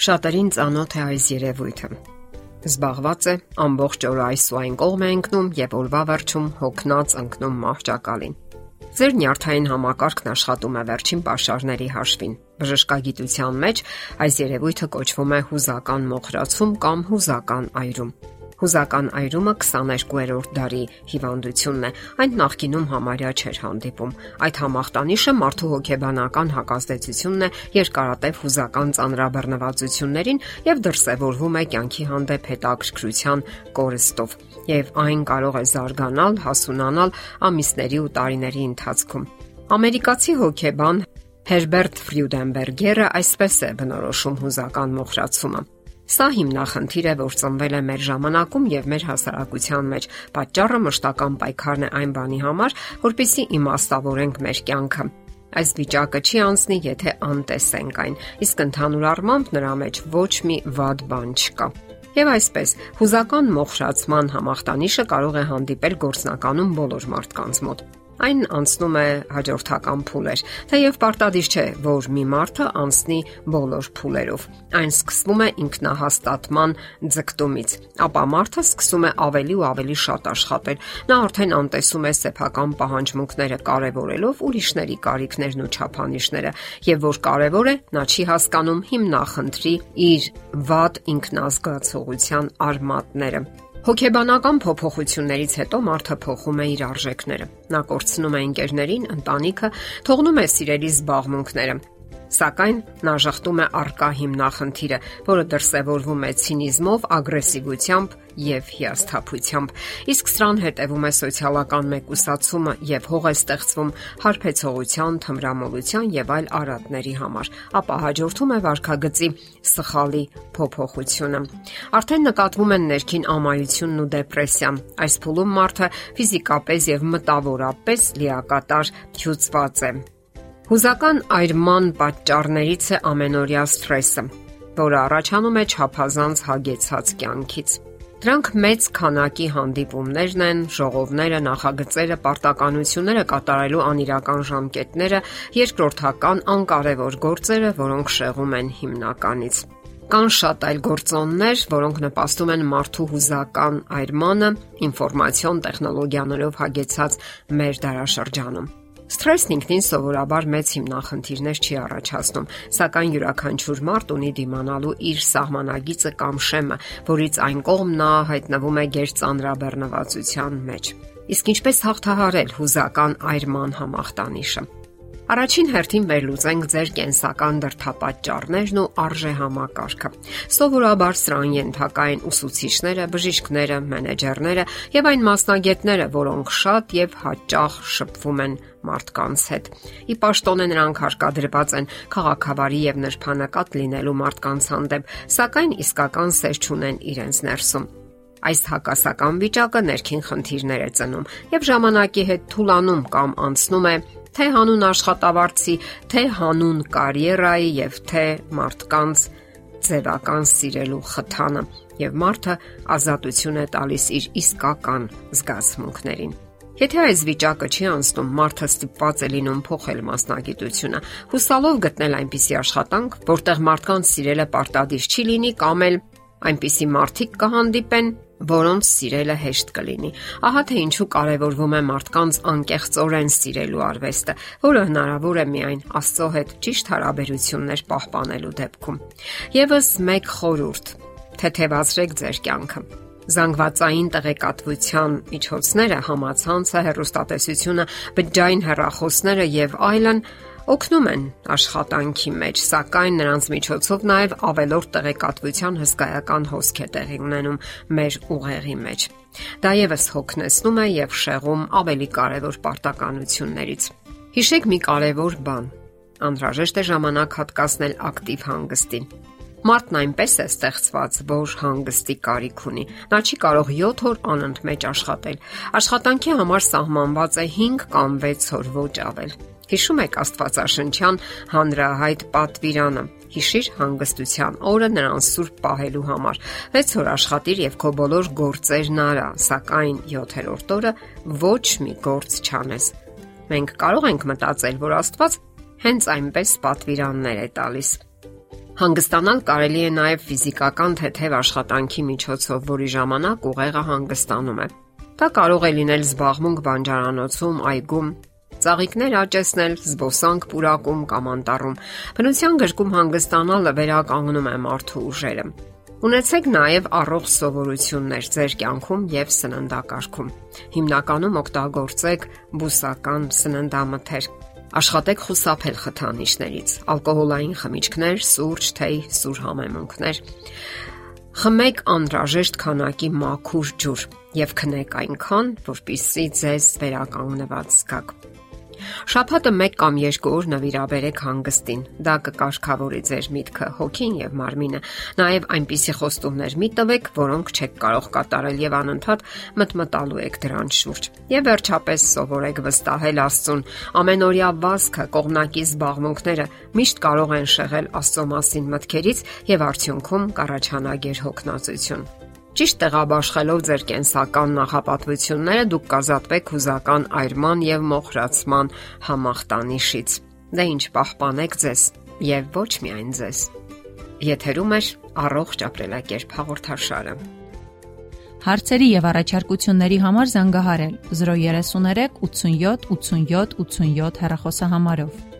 Շատերին ծանոթ է այս երևույթը։ Զբաղված է ամբողջ օրը այս ու այն կողմ է ընկնում եւ օրվա վերջում հոգնած ընկնում մահճակալին։ Ձեր նյարդային համակարգն աշխատում է վերջին pašարների հաշվին։ Բժշկագիտության մեջ այս երևույթը կոչվում է հուզական մոխրացում կամ հուզական այրում։ Հուզական այրումը 22-րդ դարի հիվանդությունն է։ Այն նախկինում համարյա չէր հանդիպում։ Այդ համախտանիշը մարդու հոգեբանական հակազդեցությունն է երկարատև հուզական ծանրաբեռնվածություններին եւ դրսեւորվում է կյանքի հանդեպ հետաքրքրության կորստով եւ այն կարող է զարգանալ, հասունանալ ամիսների ու տարիների ընթացքում։ Ամերիկացի հոգեբան Հերբերտ Ֆրյուդենբերգերը այսպես է բնորոշում հուզական մոխրացումը Սա հիմնախնդիր է, որ ծնվել է մեր ժամանակում եւ մեր հասարակության մեջ։ Պատճառը մշտական պայքարն է այն բանի համար, որpիսի իմաստավորենք մեր կյանքը։ Այս վիճակը չի անցնի, եթե անտեսենք այն, իսկ ընդհանուր առմամբ նրա մեջ ոչ մի վատ բան չկա։ Եվ այսպես, հուզական մոխրացման համախտանիշը կարող է հանդիպել գործնականում բոլոր մարդկանց մոտ այն անցնում է հաջորդական փուլեր։ Թեև պարտադիր չէ, որ մի մարդը անցնի բոլոր փուլերով։ Այն սկսվում է ինքնահաստատման ձգտումից, ապա մարդը սկսում է ավելի ու ավելի շատ աշխատել։ Նա արդեն անտեսում է սեփական պահանջմունքները կարևորելով ուրիշների կարիքներն ու չափանիշները, եւ որ կարևոր է, նա չի հասկանում հիմնախնդրի իր վատ ինքնազգացողության արմատները։ Հոգեբանական փոփոխություններից հետո մարդը փոխում է իր արժեքները։ Նա կորցնում է ընկերներին, ընտանիքը, թողնում է սիրելի զբաղմունքները, Սակայն նա շախտում է արկա հիմնախնդիրը, որը դրսևորվում է ցինիզմով, ագրեսիվությամբ եւ հիասթափությամբ։ Իսկ սրան հետևում է սոցիալական մեկուսացումը եւ հող է ստեղծվում հարբեցողության, թմրամոլության եւ այլ արատների համար։ Ապա հաջորդում է վարքագծի սխալի փոփոխությունը։ Արդեն նկատվում են ներքին ամայությունն ու դեպրեսիան։ Այս փուլում մարդը ֆիզիկապես եւ մտավորապես լիակատար հյուծված է Հուզական այրման պատճառներից է ամենօրյա սթրեսը, որը առաջանում է ճափազանց հագեցած կյանքից։ Դրանք մեծ քանակի հանդիպումներն են, ժողովները, նախագծերը, պարտականությունները կատարելու անիրական ժամկետները, երկրորդական անկարևոր գործերը, որոնք շեղում են հիմնականից։ Կան շատ այլ գործոններ, որոնք նպաստում են մարդու հուզական այրմանը ինֆորմացիոն տեխնոլոգիաներով հագեցած մեր դարաշրջանում։ Սթրեսն ինքնին սովորաբար մեծ հիմնախնդիրներ չի առաջացնում, սակայն յուրաքանչյուր մարդ ունի դիմանալու իր սահմանագիծը կամ շեմը, որից այն կողմ նա հայտնվում է գերծանրաբեռնվածության մեջ։ Իսկ ինչպես հաղթահարել հուզական այրման համախտանիշը։ Առաջին հերթին վերլուծենք ձեր կենսական դրթապաճառներն ու արժե համակարգը։ Սովորաբար սրան ենթակային ուսուցիչները, բժիշկները, մենեջերները եւ այն մասնագետները, որոնք շատ եւ հաճախ շփվում են մարդկանց հետ։ Ի պաշտոնե նրանք հարկադրված են քաղաքավարի եւ նրբանակատ լինելու մարդկանց հանդեպ, սակայն իսկական սեր չունեն իրենց ներսում։ Այս հակասական վիճակը ներքին խնդիրներ է ծնում եւ ժամանակի հետ թուլանում կամ անցնում է թե հանուն աշխատավարձի, թե հանուն կարիերայի եւ թե մարդկանց ձևական սիրելու խթանը եւ մարդը ազատություն է տալիս իր իսկական զգացմունքներին։ Եթե այս վիճակը չի անցնում, մարդը ստիպված է լինում փոխել մասնագիտությունը, հուսալով գտնել այնպիսի աշխատանք, որտեղ մարդկանց սիրելը պարտադիր չի լինի կամ էլ այնպիսի մարդիկ կհանդիպեն, որոնց սիրելը հեշտ կլինի։ Ահա թե ինչու կարևորվում է մարդկանց անկեղծորեն սիրելու արվեստը, որը հնարավոր է միայն Աստծո հետ ճիշտ հարաբերություններ պահպանելու դեպքում։ Եվս մեկ խորհուրդ. թեթևացրեք ձեր կյանքը զանգվածային տեղեկատվության միջոցները, համացանցը, հեռուստատեսությունը, բջջային հեռախոսները եւ այլն օգնում են աշխատանքի մեջ, սակայն նրանց միջոցով նաև ավելորդ տեղեկատվության հսկայական հոսք է տեղի ունենում մեր ուղեղի մեջ։ Դա եւս հոգնեցնում է եւ շեղում ավելի կարևոր պարտականություններից։ Հիշեք մի կարևոր բան. անհրաժեշտ է ժամանակ հատկացնել ակտիվ հանգստին։ Մարդն այնպես է ստեղծված, որ հանգստի կարիք ունի։ Նա չի կարող 7 օր անընդմեջ աշխատել։ Աշխատանքի համար սահմանված է 5 կամ 6 օր ոչ ավել։ Հիշում եք Աստվածաշնչյան հանրահայտ պատվիրանը. Հիշիր հանգստության օրը նրան սուրբ պահելու համար։ 6 օր աշխատիր եւ քո բոլոր գործերն արա, սակայն 7-րդ օրը ոչ մի գործ չանես։ Մենք կարող ենք մտածել, որ Աստված հենց այնպես պատվիրաններ է տալիս։ Հանգստանալ կարելի է նաև ֆիզիկական թեթև աշխատանքի միջոցով, որի ժամանակ ուղեղը հանգստանում է։ Դա կարող է լինել զբաղմունք բանջարանոցում, այգում, ծաղիկներ աճեցնել, զբոսանք պուրակում կամ անտառում։ Բնության գրկում հանգստանալը վերականգնում է մարդու ուժերը։ Ունեցեք նաև առողջ սովորություններ ձեր կյանքում եւ սննդակարգում։ Հիմնականում օգտագործեք բուսական սննդամթերք։ Աշխատեք խուսափել խթանիչներից՝ ալկոհոլային խմիչքներ, սուրճ, թեյ, սուր համեմունքներ։ Խմեք անհրաժեշտ քանակի մաքուր ջուր եւ քնեք այնքան, որpիսի ձեզ վերականգնված զգաք։ Շաբաթը 1 կամ 2 օր նվիրաբերեք հանգստին։ Դա կկարգավորի ձեր միտքը, հոգին եւ մարմինը։ Նաեւ այնպիսի խոստումներ մի տվեք, որոնք չեք կարող կատարել եւ անընդհատ մտմտալու եք դրանց շուրջ։ Եվ վերջապես սովորեք վստահել Աստծուն։ Ամենօրյա վազքը, կողմնակի զբաղմունքները միշտ կարող են շեղել Աստծո մասին մտքերից եւ արդյունքում կառաջանա գերհոգնածություն։ Ճիշտ տեղաբաշխելով ձեր կենսական նախապատվությունները դուք կազատվեք հուզական այրման եւ մոխրացման համախտանիշից։ Դե ինչ պահպանեք ձեզ եւ ոչ միայն ձեզ։ Եթերում է առողջ ապրելակերպ հաղորդաշարը։ Հարցերի եւ առաջարկությունների համար զանգահարել 033 87 87 87 հեռախոսահամարով։